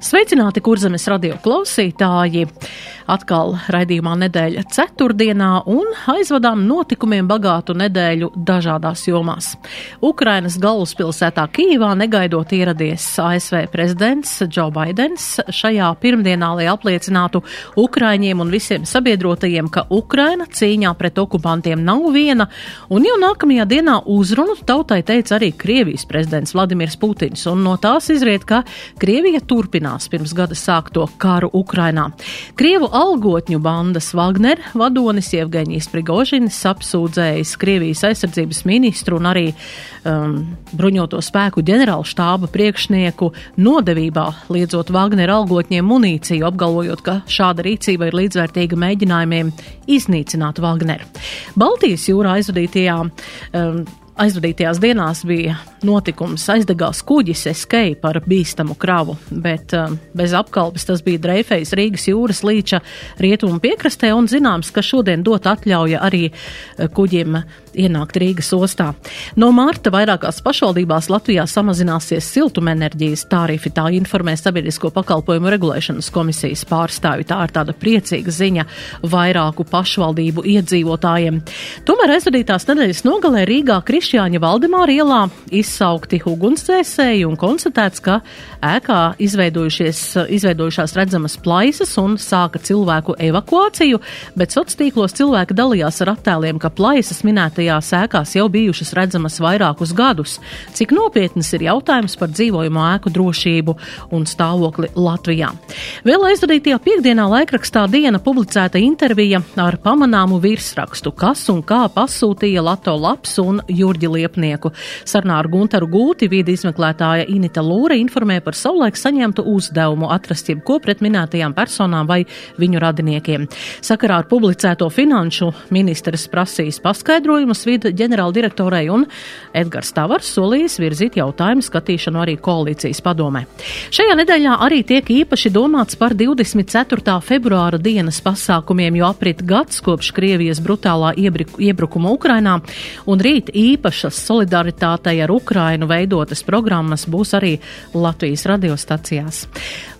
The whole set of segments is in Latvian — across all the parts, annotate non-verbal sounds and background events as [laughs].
Sveicināti, kurzemes radio klausītāji! Atkal raidījumā nedēļa ceturtdienā un aizvadām notikumiem bagātu nedēļu dažādās jomās. Ukrainas galvaspilsētā Kīvā negaidot ieradies ASV prezidents Džo Baidens šajā pirmdienā, lai apliecinātu Ukraiņiem un visiem sabiedrotajiem, ka Ukraina cīņā pret okupantiem nav viena, un jau nākamajā dienā uzrunu tautai teica arī Krievijas prezidents Vladimirs Putins, un no tās izriet, ka Krievija turpinās pirms gada sākto karu Ukrainā. Krievu algotņu bandas Wagner vadonis Jevgeņijs Prigožinis apsūdzējis Krievijas aizsardzības ministru un arī um, bruņoto spēku ģenerāla štāba priekšnieku nodevībā, liedzot Wagner algotņiem munīciju, apgalvojot, ka šāda rīcība ir līdzvērtīga mēģinājumiem iznīcināt Wagner. Baltijas jūrā aizvadītajā um, aizvadītajās dienās bija notikums aizdegās kuģis Escape ar bīstamu kravu, bet uh, bez apkalpes tas bija dreifējis Rīgas jūras līča rietumu piekrastē un zināms, ka šodien dot atļauja arī uh, kuģim ienākt Rīgas ostā. No mārta vairākās pašvaldībās Latvijā samazināsies siltumenerģijas tarifi, tā informē Sabiedrisko pakalpojumu regulēšanas komisijas pārstāvi. Tā ir tāda priecīga ziņa vairāku pašvaldību iedzīvotājiem. Tomēr aizvadītās nedēļas nogalē Rīgā Krišjāņa Valdemāra ielā izsaukti ugunsdzēsēji un konstatēts, ka ēkā izveidojušās redzamas plaisas un sāka cilvēku evakuāciju, bet sociālos cilvēki dalījās ar attēliem, ka plaisas minēta minētajās ēkās jau bijušas redzamas vairākus gadus. Cik nopietnas ir jautājums par dzīvojamo ēku drošību un stāvokli Latvijā? Vēl aizvadītajā piekdienā laikrakstā diena publicēta intervija ar pamanāmu virsrakstu, kas un kā pasūtīja Lato Laps un Jurģi Liepnieku. Sarunā ar Guntaru Gūti vidi izmeklētāja Inita Lūra informē par savulaik saņemtu uzdevumu atrast jebko pret minētajām personām vai viņu radiniekiem. Sakarā ar publicēto finanšu ministrs prasīs paskaidrojumu Saimas vida ģenerāldirektorai un Edgars Tavars solījis virzīt jautājumu skatīšanu arī koalīcijas padomē. Šajā nedēļā arī tiek īpaši domāts par 24. februāra dienas pasākumiem, jo aprit gads kopš Krievijas brutālā iebrukuma Ukrainā, un rīt īpašas solidaritātei ar Ukrainu veidotas programmas būs arī Latvijas radiostacijās.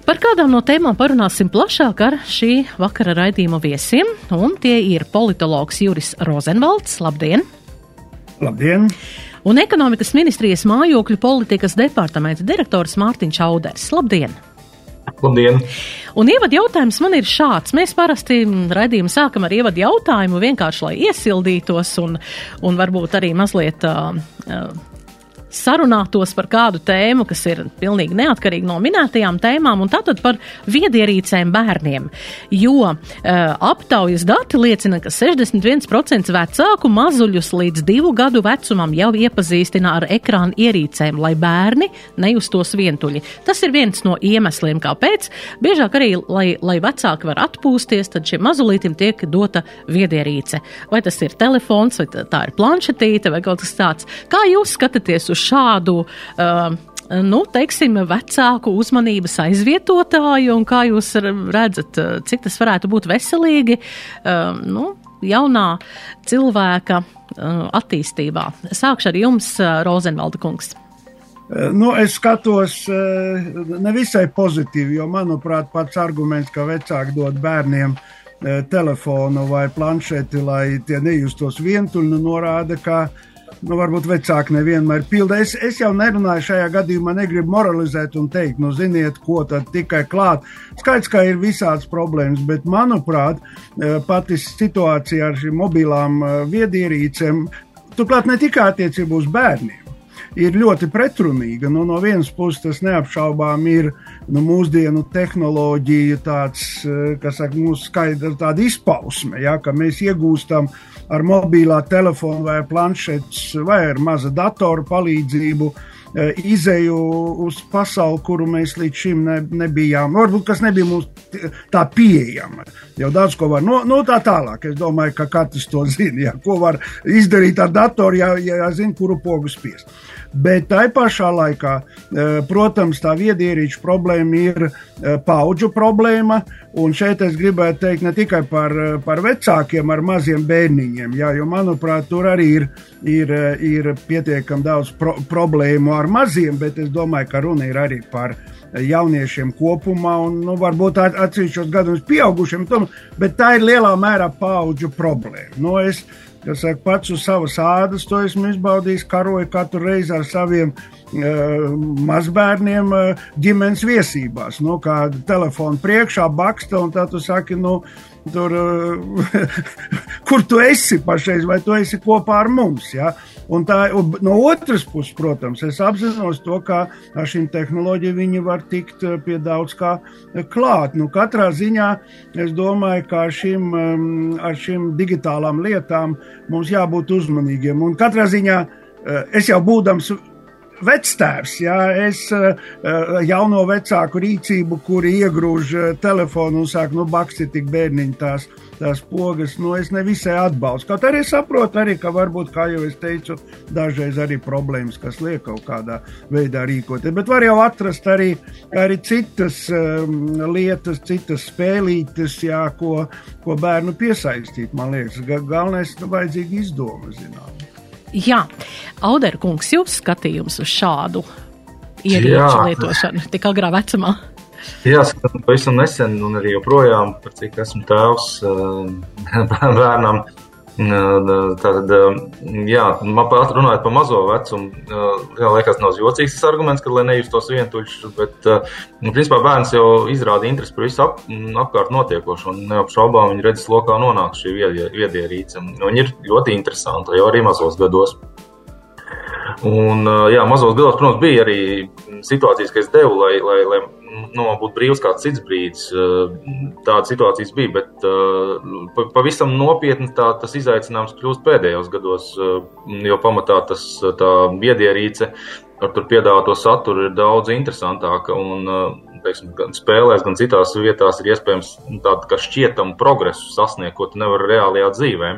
Par kādām no tēmām parunāsim plašāk ar šī vakara raidījuma viesiem, un tie ir politologs Juris Rozenvalds. Labdien! Labdien! Un ekonomikas ministrijas mājokļu politikas departamenta direktors Mārtiņš Auders. Labdien! Labdien! Un ievadu jautājums man ir šāds. Mēs parasti raidījumu sākam ar ievadu jautājumu, vienkārši lai iesildītos un, un varbūt arī mazliet uh, uh, sarunātos par kādu tēmu, kas ir pilnīgi neatkarīgi no minētajām tēmām, un tātad par viedierīcēm bērniem. Jo uh, aptaujas dati liecina, ka 61% vecāku mazuļus līdz divu gadu vecumam jau iepazīstina ar ekrāna ierīcēm, lai bērni nejustos vientuļi. Tas ir viens no iemesliem, kāpēc. Biežāk arī, lai, lai vecāki var atpūsties, tad šim mazulītim tiek dota viedierīce. Vai tas ir telefons, vai tā ir planšetīte, vai kaut kas tāds. Kā jūs skatāties uz šādu uh, nu, teiksim, vecāku uzmanības aizvietotāju, un kā jūs redzat, uh, cik tas varētu būt veselīgi uh, nu, jaunā cilvēka uh, attīstībā. Sākšu ar jums, Rozenvalda kungs. Uh, nu, es skatos uh, nevisai pozitīvi, jo, manuprāt, pats arguments, ka vecāki dod bērniem telefonu vai planšeti, lai tie nejustos vientuļi, nu, norāda, ka uh, nu, varbūt vecāki nevienmēr pilda. Es, es jau nerunāju šajā gadījumā, negribu moralizēt un teikt, nu, ziniet, ko tad tikai klāt. Skaidrs, ka ir visādas problēmas, bet, manuprāt, eh, pati situācija ar šīm mobilām eh, viedierīcēm, turklāt ne tikai attiecībā uz bērniem. Ir ļoti pretrunīga. Nu, no vienas puses, tas neapšaubām ir nu, mūsdienu tehnoloģija, tāds, eh, kas saka, mūsu skaidra izpausme, ja, ka mēs iegūstam ar mobilā telefona vai planšetes vai ar maza datora palīdzību izēju uz pasauli, kuru mēs līdz šim ne, nebijām, varbūt kas nebija mums tā pieejama. Jau daudz ko var, no, no tā tālāk, es domāju, ka katrs to zina, ja, ko var izdarīt ar datoru, ja, ja zina, kuru pogu spiest. Bet tai pašā laikā, protams, tā viedierīču problēma ir paudžu problēma, un šeit es gribētu teikt ne tikai par, par vecākiem ar maziem bērniņiem, jā, jo, manuprāt, tur arī ir, ir, ir pietiekami daudz pro problēmu ar maziem, bet es domāju, ka runa ir arī par jauniešiem kopumā, un nu, varbūt atsevišķos gadījumos pieaugušiem, bet tā ir lielā mērā paudžu problēma. Nu, es, kas saka, pats uz savas ādas, to esmu izbaudījis, karoju katru reizi ar saviem uh, mazbērniem uh, ģimenes viesībās. Nu, kā telefona priekšā baksta, un tā tu saki, nu, tur, uh, [laughs] kur tu esi pašreiz, vai tu esi kopā ar mums. Ja? Un tā, un no otras puses, protams, es apzinos to, ka ar šīm tehnoloģijām var tikt pie daudz kā klāt. Nu, katrā ziņā es domāju, ka ar šīm, ar šīm digitālām lietām mums jābūt uzmanīgiem. Un katrā ziņā es jau būdams vectēvs, ja es jauno vecāku rīcību, kuri iegrūž telefonu un saka, nu, baksti tik bērniņi tās tās pogas, nu, es nevisai atbalstu. Kaut arī saprotu, arī, ka varbūt, kā jau es teicu, dažreiz arī problēmas, kas liek kaut kādā veidā rīkoties. Bet var jau atrast arī, arī citas um, lietas, citas spēlītes, jā, ko, ko bērnu piesaistīt. Man liekas, galvenais ir vajadzīga izdoma, zinām. Jā, Auderkungs, jūs skatījums uz šādu ierīču lietošanu tik agrā vecumā? Jāsaka, pavisam nesen, un arī joprojām, par cik esmu tēvs eh, [laughs] bērnam. Tātad, jā, man pat runājot par mazo vecumu, jā, liekas, nav jocīgs tas arguments, ka, lai nejustos vientuļš, bet, nu, principā, bērns jau izrāda interesi par visu ap, apkārt notiekošo, un neapšaubām viņa redzes lokā nonāk šī viedierīce. Viņa ir ļoti interesanta, jau arī mazos gados. Un, jā, mazos gados, protams, bija arī situācijas, ka es devu, lai, lai, lai nu, būtu brīvs kāds cits brīdis. Tādas situācijas bija, bet pavisam nopietni tā, tas izaicinājums kļūst pēdējos gados, jo pamatā tas viedierīce ar tur piedāvāto saturu ir daudz interesantāka. Un, teiksim, gan spēlēs, gan citās vietās ir iespējams tādu kā šķietamu progresu sasniegt, ko tu nevari reālajā dzīvē.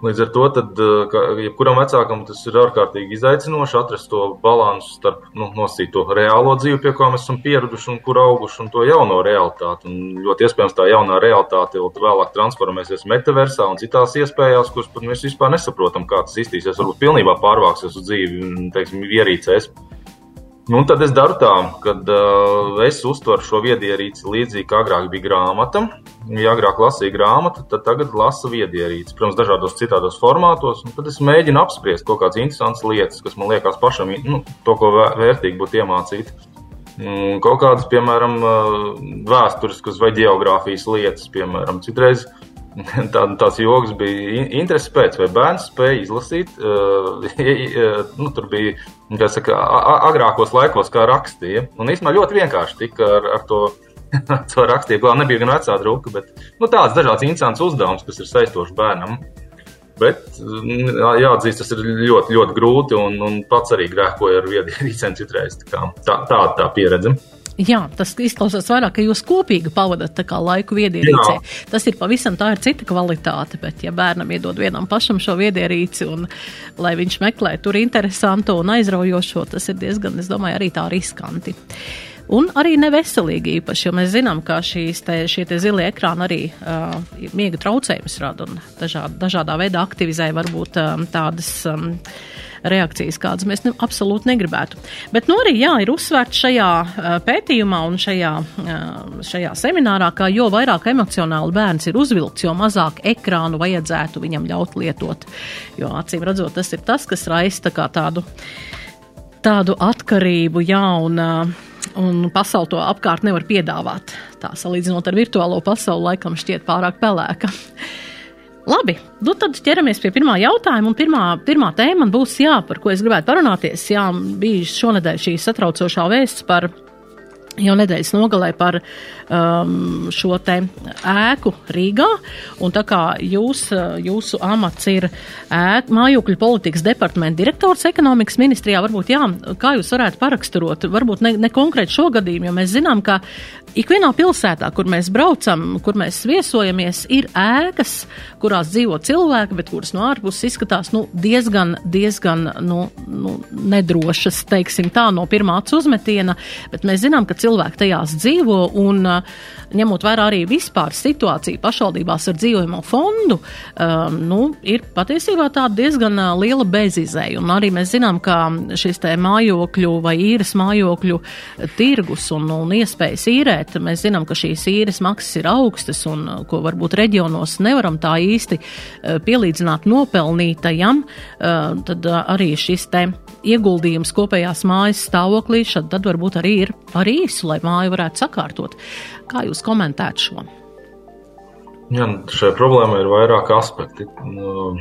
Līdz ar to, tad, eh, jebkuram vecākam tas ir ārkārtīgi izaicinoši atrast to līdzsvaru starp nu, nosīto reālo dzīvi, pie kā mēs esam pieraduši un kur auguši, un to jauno realitāti. Un ļoti iespējams, tā jaunā realitāte vēlāk transformēsies metaversā un citās iespējās, kuras mēs vispār nesaprotam, kā tas iztīsies. Varbūt pilnībā pārvāksies uz dzīvi, teiksim, ierīcēs. Nu, un tad es daru tā, ka uh, es uztveru šo viedierīci līdzīgi kā agrāk bija grāmata. Ja agrāk lasīju grāmatu, tad tagad lasu viedierīci. Protams, dažādos citādos formātos. Tad es mēģinu apspriest kaut kādas interesantas lietas, kas man liekas pašam, nu, to, ko vērtīgi būtu iemācīt. Mm, kaut kādas, piemēram, vēsturiskas vai geogrāfijas lietas, piemēram, citreiz [laughs] Tā, tās joks bija interesi pēc, vai bērns spēja izlasīt. Uh, nu, tur bija, kā saka, agrākos laikos, kā rakstīja. Un īstenībā ļoti vienkārši tika ar, ar to, [laughs] to rakstīju. Glāb nebija gan vecā druka, bet nu, tāds dažāds interesants uzdevums, kas ir saistošs bērnam. Bet jāatzīst, tas ir ļoti, ļoti grūti, un, un pats arī grēkoju ar viedierīcēm [laughs] citreiz. Tā, tā, tā, tā pieredze. Jā, tas izklausās vairāk, ka jūs kopīgi pavadat laiku viedierīcē. Jā. Tas ir pavisam tā ir cita kvalitāte, bet ja bērnam iedod vienam pašam šo viedierīci un lai viņš meklē tur interesantu un aizraujošo, tas ir diezgan, es domāju, arī tā riskanti. Un arī neveselīgi īpaši, jo mēs zinām, ka šīs te, šie te zilie ekrāni arī uh, miega traucējumus rada un dažād, dažādā veidā aktivizē varbūt um, tādas. Um, reakcijas, kādas mēs ne, absolūti negribētu. Bet nu, arī jā, ir uzsvērts šajā uh, pētījumā un šajā, uh, šajā seminārā, ka jo vairāk emocionāli bērns ir uzvilkts, jo mazāk ekrānu vajadzētu viņam ļaut lietot. Jo acīm redzot, tas ir tas, kas raista tādu, tādu atkarību, jā, un, un pasauli to apkārt nevar piedāvāt. Tā salīdzinot ar virtuālo pasauli, laikam šķiet pārāk pelēka. Labi, nu tad ķeramies pie pirmā jautājuma. Pirmā, pirmā tēma būs, jā, par ko es gribētu parunāties. Jā, bija šonadēļ šī satraucošā vēsts par jau nedēļas nogalē par um, šo te ēku Rīgā. Un tā kā jūs, jūsu amats ir ēku, mājokļu politikas departamenta direktors ekonomikas ministrijā, varbūt jā, kā jūs varētu paraksturot, varbūt ne, ne konkrēti šo gadījumu, jo mēs zinām, ka ikvienā pilsētā, kur mēs braucam, kur mēs viesojamies, ir ēkas, kurās dzīvo cilvēki, bet kuras no ārpuses izskatās nu, diezgan, diezgan nu, nu, nedrošas, teiksim tā, no pirmā uzmetiena. Bet mēs zinām, ka cilvēki tajās dzīvo un ņemot vērā arī vispār situāciju pašvaldībās ar dzīvojamo fondu, um, nu, ir patiesībā tāda diezgan liela bezizēja. Un arī mēs zinām, ka šis te mājokļu vai īres mājokļu tirgus un, un iespējas īrēt, mēs zinām, ka šīs īres maksas ir augstas un ko varbūt reģionos nevaram tā īsti pielīdzināt nopelnītajam, tad arī šis te ieguldījums kopējās mājas stāvoklī, tad varbūt arī ir par īsu, lai māju varētu sakārtot. Kā jūs komentētu šo? Jā, šai problēmai ir vairāki aspekti. Nu,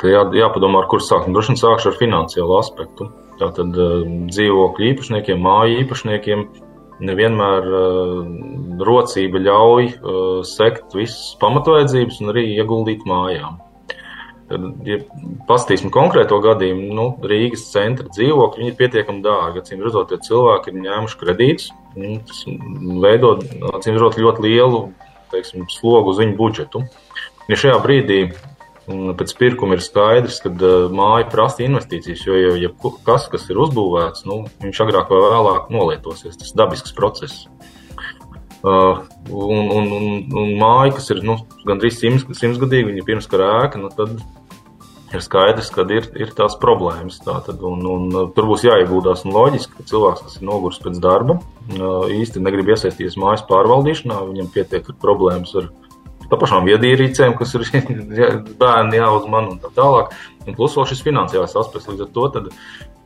jā, jāpadomā, ar kur sākt. Droši vien sākšu ar finansiālo aspektu. Tātad dzīvokļu īpašniekiem, māju īpašniekiem nevienmēr rocība ļauj sekt visas pamatvajadzības un arī ieguldīt mājām. Ja paskatīsim konkrēto gadījumu, nu, Rīgas centra dzīvokļi ir pietiekami dārgi. Acīm redzot, tie cilvēki ir ņēmuši kredītus. Nu, tas veido acīm redzot ļoti lielu teiksim, slogu uz viņu budžetu. Ja šajā brīdī mm, pēc pirkuma ir skaidrs, ka uh, māja prasa investīcijas, jo ja, ja kas, kas ir uzbūvēts, nu, viņš agrāk vai vēlāk nolietosies. Tas ir dabisks process. Uh, un, un, un, un māja, kas ir nu, gandrīz simt, simtgadīga, viņa ir pirmskara ēka, nu, tad ir skaidrs, ka ir, ir tās problēmas. Tātad, un, un, tur būs jāieguldās. Un loģiski, ka cilvēks, kas ir noguris pēc darba, uh, īsti negrib iesaistīties mājas pārvaldīšanā, viņam pietiek ar problēmas ar tā pašām viedierīcēm, kas ir [laughs] bērni jāuzman un tā tālāk. Un plus vēl šis finansiālais aspekts. Līdz ar to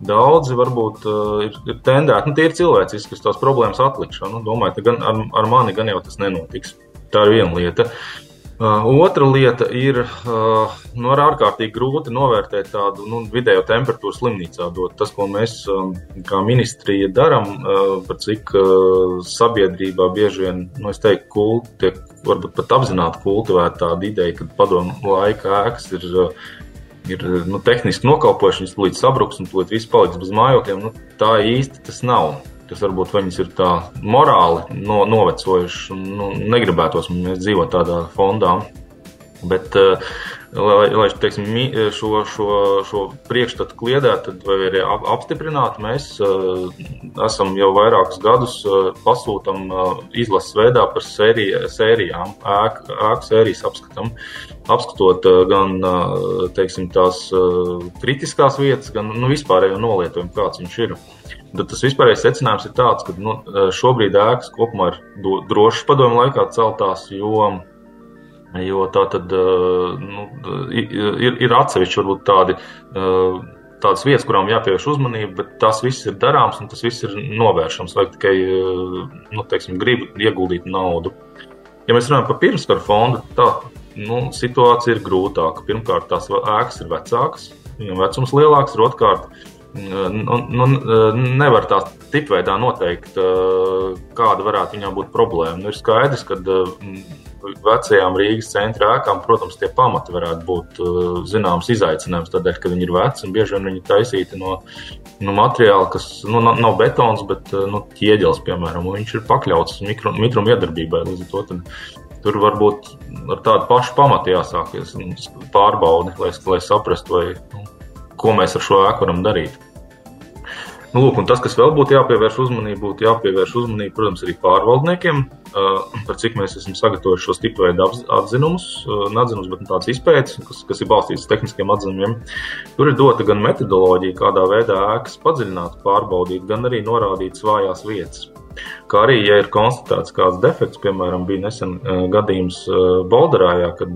Daudzi varbūt uh, ir, tendēti, nu, tie ir cilvēciski, kas tās problēmas atlikšana. Nu, domāju, ka gan ar, ar mani gan jau tas nenotiks. Tā ir viena lieta. Uh, otra lieta ir, uh, nu, ar ārkārtīgi grūti novērtēt tādu nu, vidējo temperatūru slimnīcā. Dot. Tas, ko mēs um, kā ministrija darām, uh, par cik uh, sabiedrībā bieži vien, nu, es teiktu, kulti, tiek varbūt pat apzināti kultivēta tāda ideja, ka padomu laika ēkas ir. Uh, ir nu, tehniski nokalpojuši, viņas tūlīt sabruks un tūlīt viss paliks bez mājokļiem. Nu, tā īsti tas nav. Tas varbūt viņas ir tā morāli no, novecojušas nu, negribētos mēs dzīvot tādā fondā. Bet, uh, lai, lai teiksim, šo, šo, šo priekšstatu kliedētu vai arī apstiprinātu, mēs uh, esam jau vairākus gadus uh, pasūtam uh, izlases veidā par sērija, sērijām, ēku, ēku sērijas apskatam. Apskatot uh, gan uh, teiksim, tās uh, kritiskās vietas, gan nu, vispārējo nolietojumu, kāds viņš ir. Bet tas vispārējais secinājums ir tāds, ka nu, šobrīd ēkas kopumā ir drošas padomu laikā celtās, jo Jo tā tad nu, ir, ir atsevišķi varbūt tādi. Tādas vietas, kurām jāpievērš uzmanība, bet tas viss ir darāms un tas viss ir novēršams. Vajag tikai nu, teiksim, gribu ieguldīt naudu. Ja mēs runājam par pirmskaru fondu, tad nu, situācija ir grūtāka. Pirmkārt, tās ēkas ir vecākas, viņam vecums lielāks, ir otrkārt, nu, nu, nevar tā tipveidā noteikt, kāda varētu viņām būt problēma. Nu, ir skaidrs, ka vecajām Rīgas centra ēkām, protams, tie pamati varētu būt uh, zināms izaicinājums, tādēļ, ka viņi ir veci un bieži vien viņi taisīti no, no materiāla, kas nu, nav betons, bet uh, nu, ķieģels, piemēram, un viņš ir pakļauts mitruma iedarbībai. Līdz ar to tad, tur varbūt ar tādu pašu pamatu jāsākas pārbaudi, lai, lai saprastu, vai, nu, ko mēs ar šo ēku varam darīt. Nu, lūk, tas, kas vēl būtu jāpievērš uzmanība, būtu jāpievērš uzmanība, protams, arī pārvaldniekiem, par cik mēs esam sagatavojuši šos tipu veidu atzinumus, neatzinumus, bet tādas izpētes, kas, kas ir balstītas uz tehniskiem atzinumiem. Tur ir dota gan metodoloģija, kādā veidā ēkas padziļināt, pārbaudīt, gan arī norādītas vājās vietas. Kā arī, ja ir konstatēts kāds defekts, piemēram, bija nesen gadījums Bolderājā, kad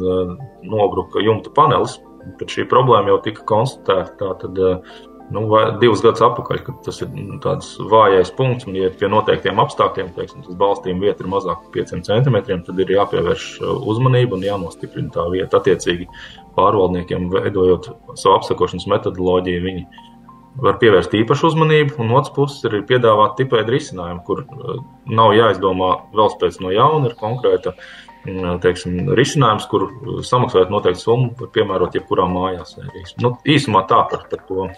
nobruka jumta panelis, tad šī problēma jau tika konstatēta. Tātad nu, divus gadus atpakaļ, kad tas ir nu, tāds vājais punkts, un, ja pie noteiktiem apstākļiem, teiksim, tas balstījuma vieta ir mazāk par 5 centimetriem, tad ir jāpievērš uh, uzmanība un jānostiprina tā vieta. Attiecīgi, pārvaldniekiem veidojot savu apsakošanas metodoloģiju, viņi var pievērst īpašu uzmanību, un otrs puses ir piedāvāt tipēdu risinājumu, kur nav jāizdomā vēl pēc no jauna, ir konkrēta teiksim, risinājums, kur samaksājot noteiktu summu, var piemērot jebkurā mājās. Nu, īsumā tā par, par to.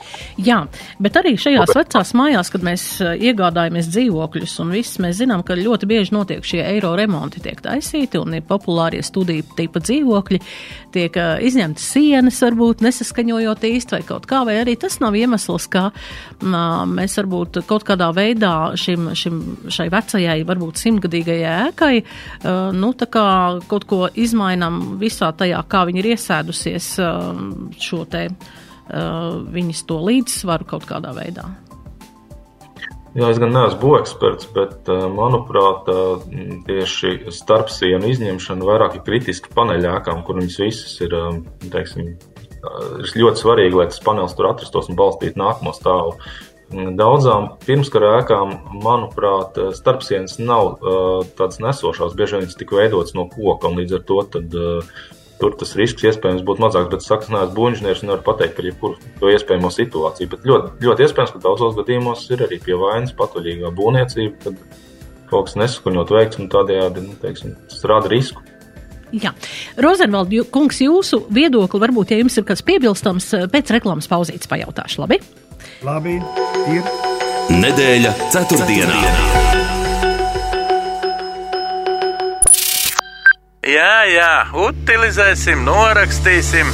Jā, bet arī šajās bet, vecās mājās, kad mēs iegādājamies dzīvokļus, un viss mēs zinām, ka ļoti bieži notiek šie eiro remonti, tiek taisīti, un ir populārie studiju tipa dzīvokļi, tiek izņemtas sienas, varbūt nesaskaņojot īsti vai kaut kā, vai arī tas nav iemesls, ka nā, mēs varbūt kaut kādā veidā šim, šim, šai vecajai, varbūt simtgadīgajai ēkai, nu, tā kā kaut ko izmainām visā tajā, kā viņi ir iesēdusies um, šo te uh, viņas to līdzsvaru kaut kādā veidā. Jā, es gan neesmu būveksperts, bet, uh, manuprāt, uh, tieši starpsienu izņemšana vairāk ir kritiski paneļākām, kur viņas visas ir, um, teiksim, ir ļoti svarīgi, lai tas panelis tur atrastos un balstītu nākamo stāvu. Daudzām pirmskara ēkām, manuprāt, starpsienas nav uh, tādas nesošās. Bieži vien viņas tika veidotas no koka, un līdz ar to tad, uh, tur tas risks iespējams būtu mazāks. Bet, sakas, neesmu būvniecības un nevaru pateikt par jebkuru iespējamo situāciju. Bet ļoti, ļoti iespējams, ka daudzos gadījumos ir arī pie vainas patvaļīgā būvniecība, kad kaut kas nesaskaņot veikts un tādējādi nu, teiksim, tas rada risku. Jā, Rozenvalds, kungs, jūsu viedokli varbūt, ja jums ir kas piebilstams, pēc reklāmas pauzītes pajautāšu, labi? Labi, ir. Nedēļa ceturtdienā. Jā, jā, utilizēsim, norakstīsim.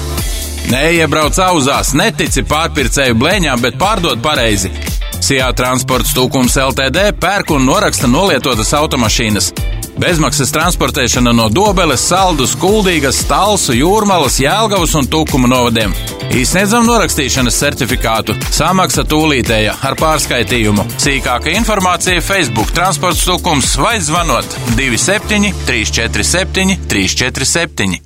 Neiebrauc auzās, netici pārpircēju blēņām, bet pārdod pareizi. Sijā transports tūkums LTD pērk un noraksta nolietotas automašīnas. Bezmaksas transportēšana no Dobeles, Saldus, Kuldīgas, Stalsu, Jūrmalas, Jēlgavas un Tukuma novadiem. Izsniedzam norakstīšanas certifikātu. Samaksa tūlītēja ar pārskaitījumu. Sīkāka informācija Facebook transports tūkums vai zvanot 27 347 347.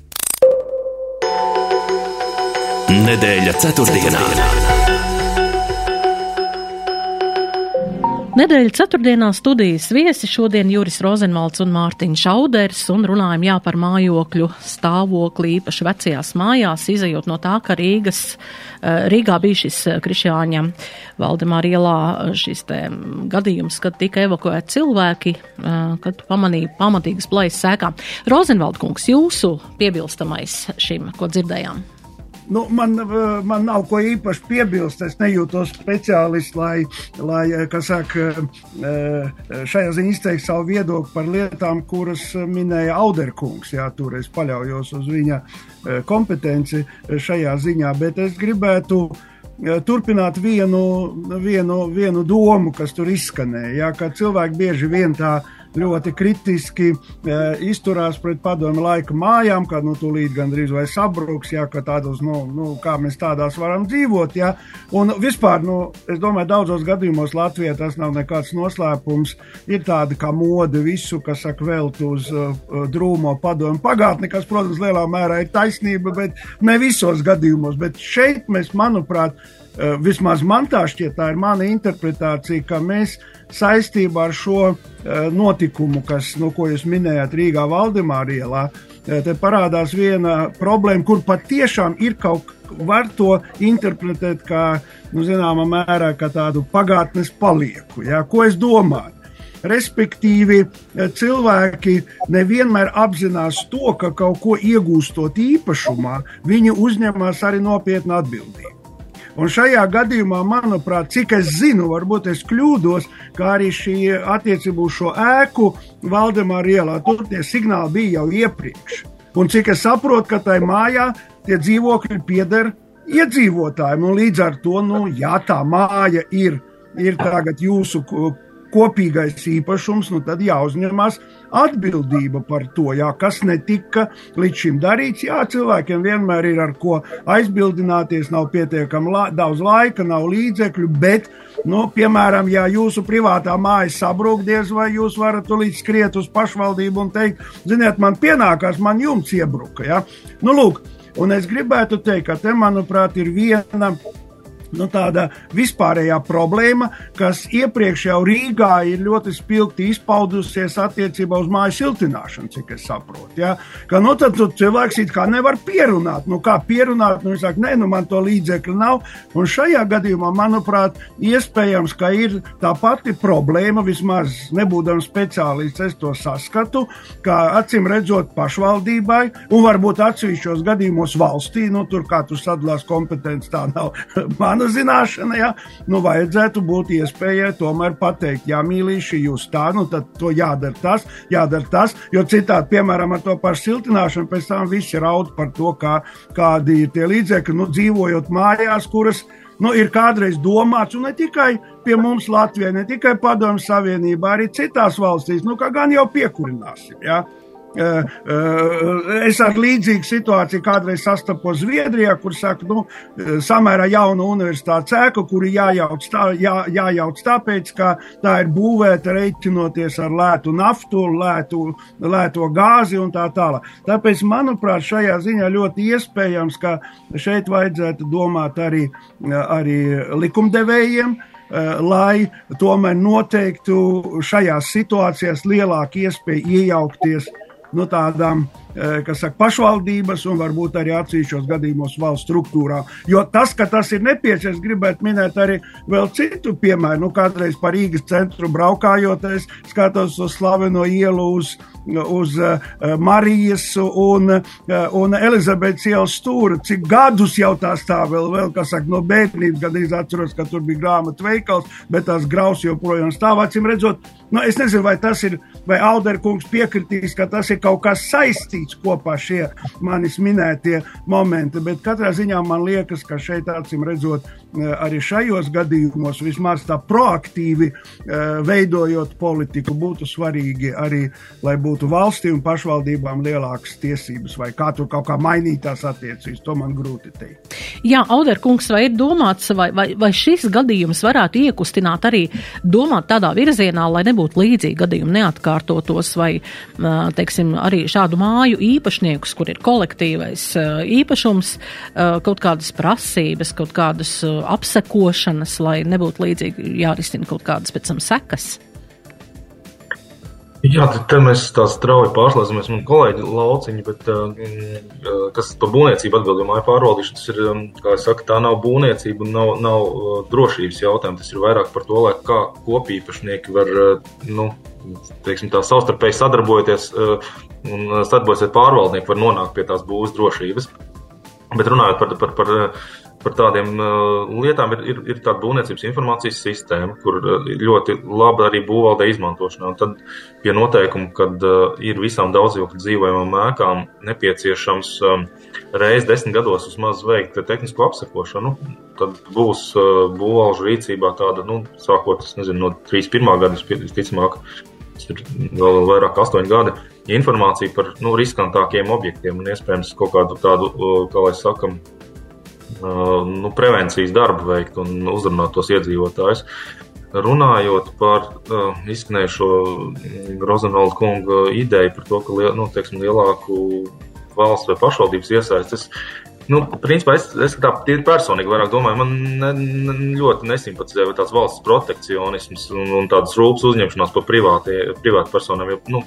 Nedēļa ceturtdienā. ceturtdienā. Nedēļa ceturtdienā studijas viesi šodien Juris Rozenvalds un Mārtiņš Šauders un runājam jā par mājokļu stāvokli īpaši vecajās mājās, izējot no tā, ka Rīgas, eh, Rīgā bija šis eh, Krišjāņa Valdemāra ielā eh, šis te gadījums, kad tika evakuēti cilvēki, kad pamanīja pamatīgas plaisas sēkām. Rozenvald kungs, jūsu piebilstamais šim, ko dzirdējām? Nu, man, eh, man nav ko īpaši piebilst. Es nejūtos speciālists, lai, lai eh, saka, eh, šajā ziņā izteiktu savu viedokli par lietām, kuras minēja Auderkungs. Jā, tur es paļaujos uz viņa kompetenci šajā ziņā, bet es gribētu turpināt vienu, vienu, vienu domu, kas tur izskanēja. Jā, ka cilvēki bieži vien tā ļoti kritiski e, izturās pret padomu laika mājām, kad nu, tūlīt gandrīz vai sabruks, ja, tādos, nu, nu, kā mēs tādās varam dzīvot. Ja. Un vispār, nu, es domāju, daudzos gadījumos Latvijā tas nav nekāds noslēpums. Ir tāda kā mode visu, kas saka velt uz uh, drūmo padomu pagātni, kas, protams, lielā mērā ir taisnība, bet ne visos gadījumos. Bet šeit mēs, manuprāt, uh, vismaz man tā šķiet, tā ir mana interpretācija, ka mēs saistībā ar šo eh, notikumu, kas, nu, ko jūs minējāt Rīgā Valdemāra ielā, eh, te parādās viena problēma, kur patiešām ir kaut var to interpretēt kā, nu, zināmā mērā, kā tādu pagātnes palieku. Ja? Ko es domāju? Respektīvi, eh, cilvēki nevienmēr apzinās to, ka kaut ko iegūstot īpašumā, viņi uzņemas arī nopietnu atbildību. Un šajā gadījumā, manuprāt, cik es zinu, varbūt es kļūdos, kā arī šī attiecība uz šo ēku Valdemāra ielā, tur tie signāli bija jau iepriekš. Un cik es saprotu, ka tai mājā tie dzīvokļi pieder iedzīvotājiem, un līdz ar to, nu, jā, tā māja ir, ir tagad jūsu kopīgais īpašums, nu tad jāuzņemās atbildība par to, jā, kas netika līdz šim darīts. Jā, cilvēkiem vienmēr ir ar ko aizbildināties, nav pietiekami la daudz laika, nav līdzekļu, bet, nu, piemēram, ja jūsu privātā māja sabrūkties, vai jūs varat tulīt skriet uz pašvaldību un teikt, ziniet, man pienākās, man jumts iebruka. Ja? Nu, lūk, un es gribētu teikt, ka te, manuprāt, ir viena nu, tāda vispārējā problēma, kas iepriekš jau Rīgā ir ļoti spilgti izpaudusies attiecībā uz māju siltināšanu, cik es saprotu. Ja? Ka, nu, tad cilvēks it kā nevar pierunāt. Nu, kā pierunāt? Nu, saka, nē, nu, man to līdzekļu nav. Un šajā gadījumā, manuprāt, iespējams, ka ir tā pati problēma, vismaz nebūdams speciālists, es to saskatu, ka acīm redzot pašvaldībai un varbūt atsevišķos gadījumos valstī, nu, tur kā tu sadalās kompetenci, tā nav [laughs] mana zināšana, ja, nu, vajadzētu būt iespējai tomēr pateikt, jā, mīlīši, jūs tā, nu, tad to jādara tas, jādara tas, jo citādi, piemēram, ar to pašu siltināšanu, pēc tam visi raud par to, kā, kādi ir tie līdzekļi, nu, dzīvojot mājās, kuras, nu, ir kādreiz domāts, un ne tikai pie mums Latvijā, ne tikai Padomju Savienībā, arī citās valstīs, nu, kā gan jau piekurināsim. Ja? Eh, eh, es ar līdzīgu situāciju kādreiz sastapos Zviedrijā, kur saka, nu, eh, samērā jauna universitātes ēka, kuri jājauc, tā, jā, jājauc tāpēc, ka tā ir būvēta reiķinoties ar lētu naftu, lētu, lēto gāzi un tā tālāk. Tāpēc, manuprāt, šajā ziņā ļoti iespējams, ka šeit vajadzētu domāt arī, arī likumdevējiem, lai tomēr noteiktu šajās situācijās lielāku iespēju iejaukties uh, nu, tādām Eh, kas saka, pašvaldības un varbūt arī atsevišķos gadījumos valsts struktūrā. Jo tas, ka tas ir nepieciešams, gribētu minēt arī vēl citu piemēru. Nu, kādreiz par Rīgas centru braukājot, es skatos uz slaveno ielu, uz, uz uh, Marijas un, uh, un Elizabetes ielas stūri. Cik gadus jau tā stāv vēl, vēl kas saka, no bērnības, es atceros, ka tur bija grāmatu veikals, bet tās graus joprojām stāv. Acīm redzot, nu, es nezinu, vai tas ir, vai Auderkungs piekritīs, ka tas ir kaut kas saistīts saistīts kopā šie manis minētie momenti. Bet katrā ziņā man liekas, ka šeit, acīm redzot, arī šajos gadījumos vismaz tā proaktīvi eh, veidojot politiku, būtu svarīgi arī, lai būtu valstī un pašvaldībām lielākas tiesības vai kā tur kaut kā mainīt tās attiecības. To man grūti teikt. Jā, Auderkungs, vai ir domāts, vai, vai, vai šis gadījums varētu iekustināt arī domāt tādā virzienā, lai nebūtu līdzīgi gadījumi neatkārtotos, vai, teiksim, arī šādu māju īpašniekus, kur ir kolektīvais īpašums, kaut kādas prasības, kaut kādas apsekošanas, lai nebūtu līdzīgi jārisina kaut kādas pēc tam sekas. Jā, tad mēs tā strauji pārslēdzamies. Man kolēģi lauciņi, bet uh, kas par būvniecību atbildīja māju pārvaldīšanu, tas ir, kā es saku, tā nav būvniecība un nav, nav uh, drošības jautājums. Tas ir vairāk par to, lai kā kopīpašnieki var, uh, nu, teiksim tā savstarpēji sadarbojoties un sadarbojoties ar pārvaldnieku var nonākt pie tās būvas drošības. Bet runājot par, par, par par tādiem uh, lietām ir, ir, ir tāda būvniecības informācijas sistēma, kur uh, ļoti labi arī būvvaldē izmantošanā. Un tad pie noteikuma, kad uh, ir visām daudzdzīvokļu dzīvojamām ēkām nepieciešams um, reizes desmit gados vismaz veikt tehnisko apsekošanu, tad būs uh, būvvalžu rīcībā tāda, nu, sākot nezinu, no 31. gada, visticamāk, tas ir vēl vairāk, astoņi gadi. Informācija par nu, riskantākiem objektiem un iespējams kaut kādu tādu, uh, kā lai sakam, nu, prevencijas darbu veikt un uzrunāt tos iedzīvotājus. Runājot par uh, izskanējušo Rozenvalda kunga ideju par to, ka liel, nu, teiksim, lielāku valsts vai pašvaldības iesaistas, Nu, principā es, es tā personīgi vairāk domāju, man ne, ne, ļoti nesimpatizē tāds valsts protekcionisms un, un tādas rūpes uzņemšanās par privātu personām. Jo, nu,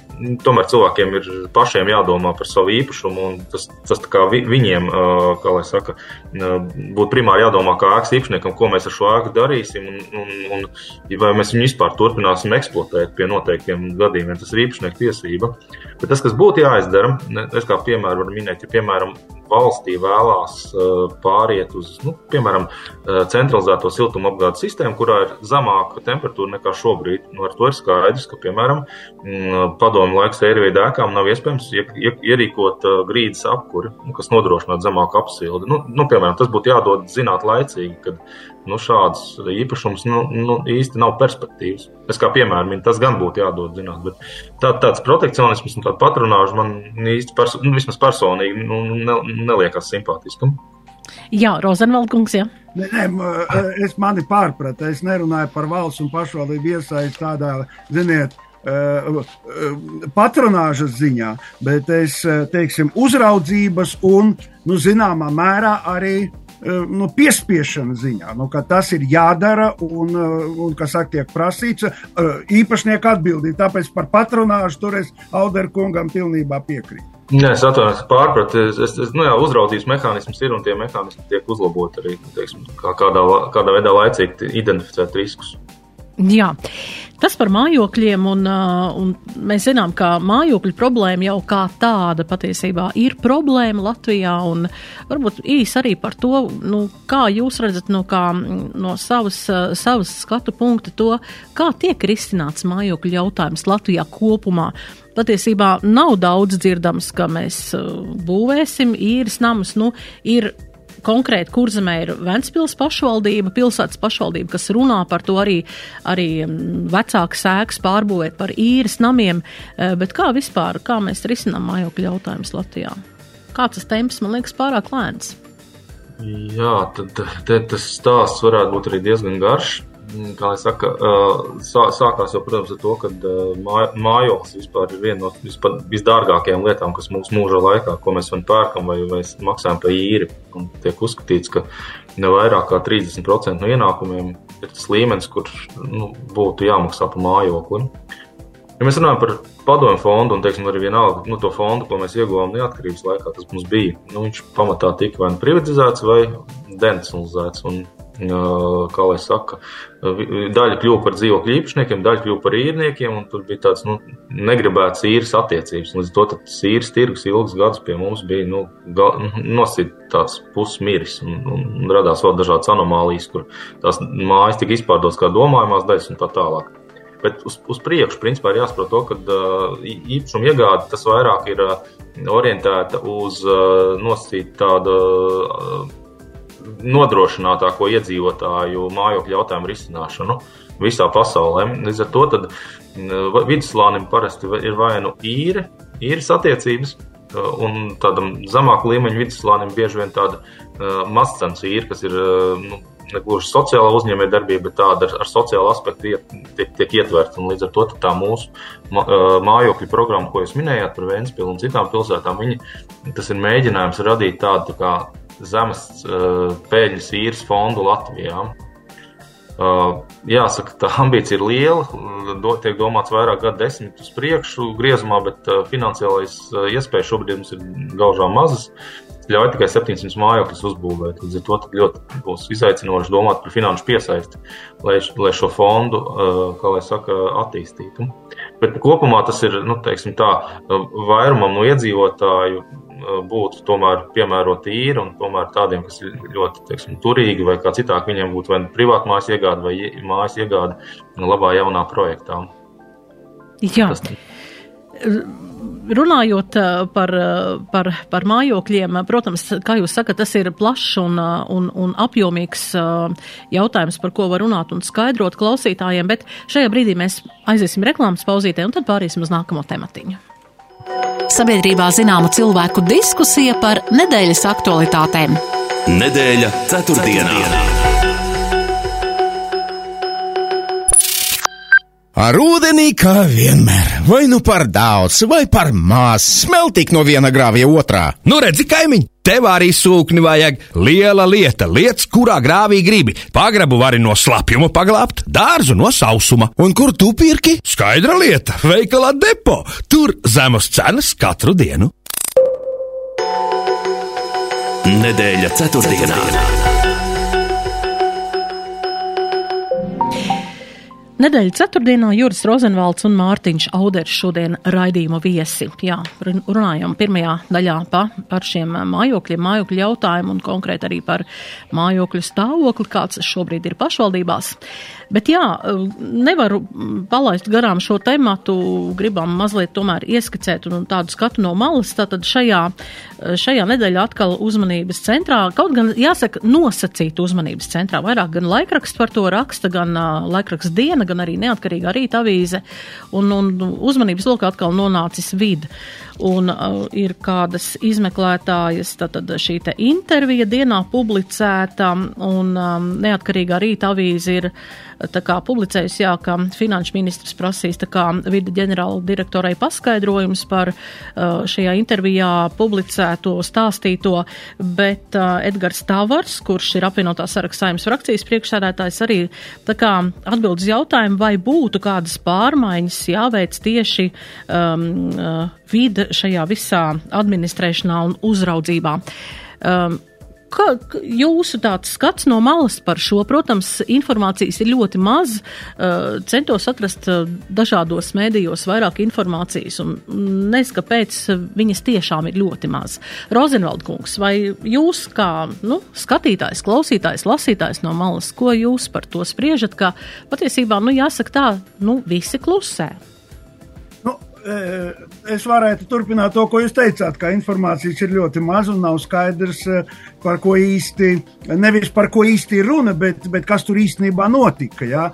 tomēr cilvēkiem ir pašiem jādomā par savu īpašumu, un tas, tas vi, viņiem, kā lai saka, būtu primāri jādomā kā ēkas īpašniekam, ko mēs ar šo ēku darīsim, un, un, un vai mēs viņu vispār turpināsim eksploatēt pie noteiktiem gadījumiem. Tas ir īpašnieku tiesība. Bet tas, kas būtu jāizdara, es kā piemēru varu minēt, ja piemēram valstī vēlās uh, pāriet uz, nu, piemēram, centralizēto siltumapgādes sistēmu, kurā ir zemāka temperatūra nekā šobrīd. Nu, ar to ir skaidrs, ka, piemēram, mm, padomu laiks ērvīdu ēkām nav iespējams ierīkot grīdas apkuri, nu, kas nodrošinātu zemāku apsildi. Nu, nu, piemēram, tas būtu jādod zināt laicīgi, kad nu, šāds īpašums nu, nu, īsti nav perspektīvas. Es kā piemēram, tas gan būtu jādod zināt, bet tā, tāds protekcionisms un tāda patronāža man īsti, perso nu, vismaz personīgi, nu, ne, neliekas simpātiskam. Jā, Rozenvaldkungs, jā. Nē, nē, es mani pārpratu. Es nerunāju par valsts un pašvaldību iesaistu tādā, ziniet, patronāžas ziņā, bet es teiksim, uzraudzības un, nu, zināmā mērā arī nu, piespiešana ziņā, nu, ka tas ir jādara un, un kas tiek prasīts, īpašnieku atbildība. Tāpēc par patronāžu tur es Alderu kungam pilnībā piekrītu. Nē, es atvainojos, pārpratu. Es, es, es, nu jā, uzraudzības mehānisms ir un tie mehānismi tiek uzlaboti arī, teiksim, kā kādā, kādā veidā laicīgi identificēt riskus. Jā, tas par mājokļiem, un, uh, un mēs zinām, ka mājokļu problēma jau kā tāda patiesībā ir problēma Latvijā, un varbūt īsi arī par to, nu, kā jūs redzat no, kā, no savas, uh, savas skatu punkta to, kā tiek risināts mājokļu jautājums Latvijā kopumā. Patiesībā nav daudz dzirdams, ka mēs uh, būvēsim īres namus, nu, ir konkrēti kurzemē ir Ventspils pašvaldība, pilsētas pašvaldība, kas runā par to arī, arī mm, vecāku sēks pārbūvēt par īres namiem, e, bet kā vispār, kā mēs risinām mājokļu jautājumus Latvijā? Kāds tas temps, man liekas, pārāk lēns? Jā, tad te, tas stāsts varētu būt arī diezgan garš. Mm, kā jau saka, sā, sākās jau, protams, ar to, ka mājoklis vispār ir viena no visdārgākajām lietām, kas mūsu mūža laikā, ko mēs pērkam vai, vai maksājam par īri. Un tiek uzskatīts, ka ne vairāk kā 30% no ienākumiem ir tas līmenis, kur nu, būtu jāmaksā par mājokli. Ja mēs runājam par padomu fondu un teiksim, arī vienalga, nu, to fondu, ko mēs ieguvām neatkarības laikā, tas mums bija. Nu, viņš pamatā tika vai nu privatizēts vai denacionalizēts. Kā lai saka, daļa kļuva par dzīvokļu īpašniekiem, daļa kļuva par īrniekiem, un tur bija tāds nu, negribēts īres attiecības. Līdz to tas īres tirgus ilgus gadus pie mums bija nu, nosītīts pusmiris, un, un, un radās vēl dažādas anomālijas, kur tās mājas tika izpārdotas kā domājumās daļas un tā tālāk. Bet uz, uz priekšu, principā, ir jāsaprot to, ka uh, īpašuma iegāde tas vairāk ir uh, orientēta uz uh, nosacītu tādu uh, nodrošinātāko iedzīvotāju mājokļu jautājumu risināšanu visā pasaulē. Līdz ar to viduslānim parasti ir vai nu īri, īres attiecības, un tādam zemāku līmeņu viduslānim bieži vien tāda uh, mazcenas īra, kas ir uh, nu, negluži sociāla uzņēmējdarbība, bet tāda ar, ar sociālu aspektu iet, tiek, tiek ietverta. Līdz ar to tā mūsu mājokļu programma, ko jūs minējāt par Vēnspilsnu un citām pilsētām, viņi, tas ir mēģinājums radīt tādu tā kā zemes uh, peļņas īres fondu Latvijā. Uh, jāsaka, tā ambīcija ir liela, do, tiek domāts vairāk gadu desmit uz priekšu griezumā, bet uh, finansiālais uh, iespējas šobrīd mums ir gaužām mazas. Ļauj tikai 700 mājokļus uzbūvēt. Līdz ar to ļoti būs izaicinoši domāt par finanšu piesaisti, lai, lai šo fondu, kā lai saka, attīstītu. Bet kopumā tas ir, nu, teiksim tā, vairumam no iedzīvotāju būtu tomēr piemēroti īri un tomēr tādiem, kas ir ļoti teiksim, turīgi vai kā citāk, viņiem būtu vai privāta mājas iegāde vai mājas iegāde labā jaunā projektā. Jā. Tas... Runājot par, par, par mājokļiem, protams, kā jūs sakat, tas ir plašs un, un, un apjomīgs jautājums, par ko var runāt un skaidrot klausītājiem, bet šajā brīdī mēs aiziesim reklāmas pauzītē un tad pāriesim uz nākamo tematiņu sabiedrībā zināma cilvēku diskusija par nedēļas aktualitātēm. Nedēļa ceturtdienā. ceturtdienā. Ar ūdenī kā vienmēr, vai nu par daudz, vai par maz, smeltīt no viena grāvja otrā. Nu, redzi, kaimiņ, tev arī sūkni vajag. Liela lieta, lietas, kurā grāvī gribi. Pagrabu vari no slapjuma paglābt, dārzu no sausuma. Un kur tu pirki? Skaidra lieta, veikalā depo. Tur zemes cenas katru dienu. Nedēļa ceturtdienā. ceturtdienā. Nedēļas ceturtdienā Juris Rozenvalds un Mārtiņš Auders šodien raidījuma viesi. Jā, runājam pirmajā daļā pa, par šiem mājokļiem, mājokļu jautājumu un konkrēti arī par mājokļu stāvokli, kāds šobrīd ir pašvaldībās. Bet jā, nevaru palaist garām šo tematu, gribam mazliet tomēr ieskicēt un tādu skatu no malas. Tātad šajā, šajā nedēļā atkal uzmanības centrā, kaut gan jāsaka nosacīt uzmanības centrā, vairāk gan laikraksts par to raksta, gan uh, laikraksts diena, gan arī neatkarīga rīta avīze, un, un uzmanības lokā atkal nonācis vidi. Un uh, ir kādas izmeklētājas, tad šī te intervija dienā publicēta, un um, neatkarīgā rīta avīze ir kā publicējusi, jā, ka finanšu ministrs prasīs kā vidi ģenerāla direktorai paskaidrojums par šajā intervijā publicēto, stāstīto, bet Edgars Tavars, kurš ir apvienotā saraksta saimnes frakcijas priekšsēdētājs, arī kā atbild uz jautājumu, vai būtu kādas pārmaiņas jāveic tieši um, vide šajā visā administrēšanā un uzraudzībā. Um, Kā jūsu tāds skats no malas par šo? Protams, informācijas ir ļoti maz. Uh, centos atrast uh, dažādos mēdījos vairāk informācijas, un nezinu, kāpēc viņas tiešām ir ļoti maz. Rozenvald kungs, vai jūs kā nu, skatītājs, klausītājs, lasītājs no malas, ko jūs par to spriežat, ka patiesībā, nu, jāsaka tā, nu, visi klusē? Es varētu turpināt to, ko jūs teicāt, ka informācijas ir ļoti maz un nav skaidrs, par ko īsti, nevis par ko īsti ir runa, bet, bet kas tur īstenībā notika. Ja?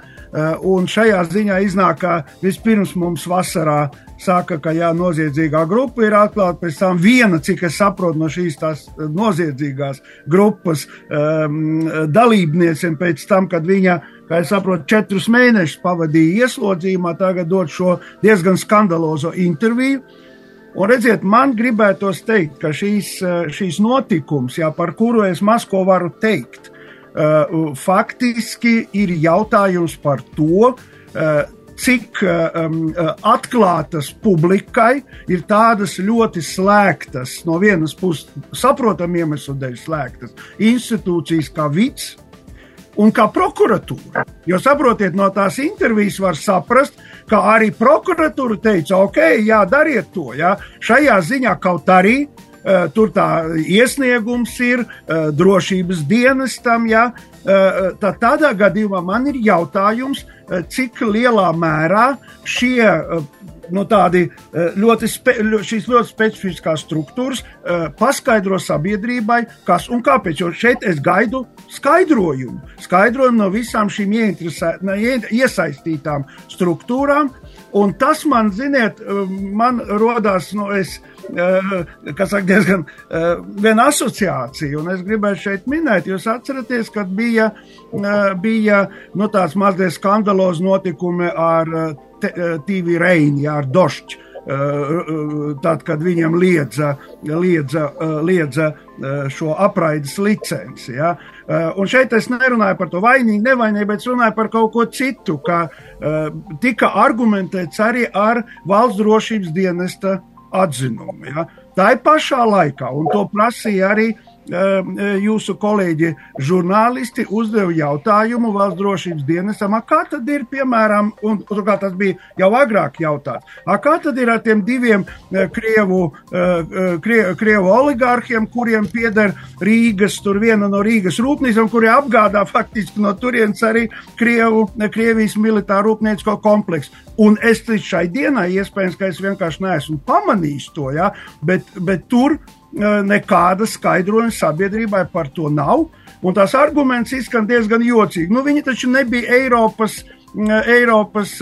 Un šajā ziņā iznāk, ka vispirms mums vasarā saka, ka jā, noziedzīgā grupa ir atklāta, pēc tam viena, cik es saprotu no šīs tās noziedzīgās grupas um, dalībniecēm, pēc tam, kad viņa kā es saprotu, četrus mēnešus pavadīja ieslodzījumā, tagad dod šo diezgan skandalozo interviju. Un redziet, man gribētos teikt, ka šīs, šīs notikums, jā, par kuru es maz ko varu teikt, uh, faktiski ir jautājums par to, uh, cik um, atklātas publikai ir tādas ļoti slēgtas, no vienas puses, saprotam iemeslu dēļ slēgtas institūcijas kā VITS, un kā prokuratūra. Jo saprotiet, no tās intervijas var saprast, ka arī prokuratūra teica, ok, jā, dariet to. Jā. Šajā ziņā kaut arī uh, tur tā iesniegums ir uh, drošības dienestam, jā. Uh, tā, tādā gadījumā man ir jautājums, cik lielā mērā šie nu, tādi ļoti, spe, šīs ļoti specifiskās struktūras paskaidro sabiedrībai, kas un kāpēc. Jo šeit es gaidu skaidrojumu. Skaidrojumu no visām šīm iesaistītām struktūrām. Un tas man, ziniet, man rodās, nu, es, saka, diezgan viena asociācija, un es gribēju šeit minēt, jūs atceraties, kad bija, bija nu, tāds mazliet skandalos notikumi ar TV Reini, ar Došķu tad, kad viņam liedza, liedza, liedza šo apraides licenci. Ja? Un šeit es nerunāju par to vainīgu, nevainīgu, bet runāju par kaut ko citu, ka tika argumentēts arī ar valsts drošības dienesta atzinumu. Ja? Tā ir pašā laikā, un to prasīja arī uh, jūsu kolēģi žurnālisti uzdeva jautājumu valsts drošības dienestam, kā tad ir, piemēram, un turklāt tas bija jau agrāk jautāts, kā tad ir ar tiem diviem e, Krievu, e, krie, Krievu oligārhiem, kuriem pieder Rīgas, tur viena no Rīgas rūpnīcām, kuri apgādā faktiski no turienes arī Krievu, Krievijas militāru rūpniecisko kompleksu. Un es līdz šai dienai, iespējams, ka es vienkārši neesmu pamanījis to, ja, bet, bet tur nekāda skaidrojuma sabiedrībai par to nav. Un tās arguments izskan diezgan jocīgi. Nu, viņi taču nebija Eiropas uh, Eiropas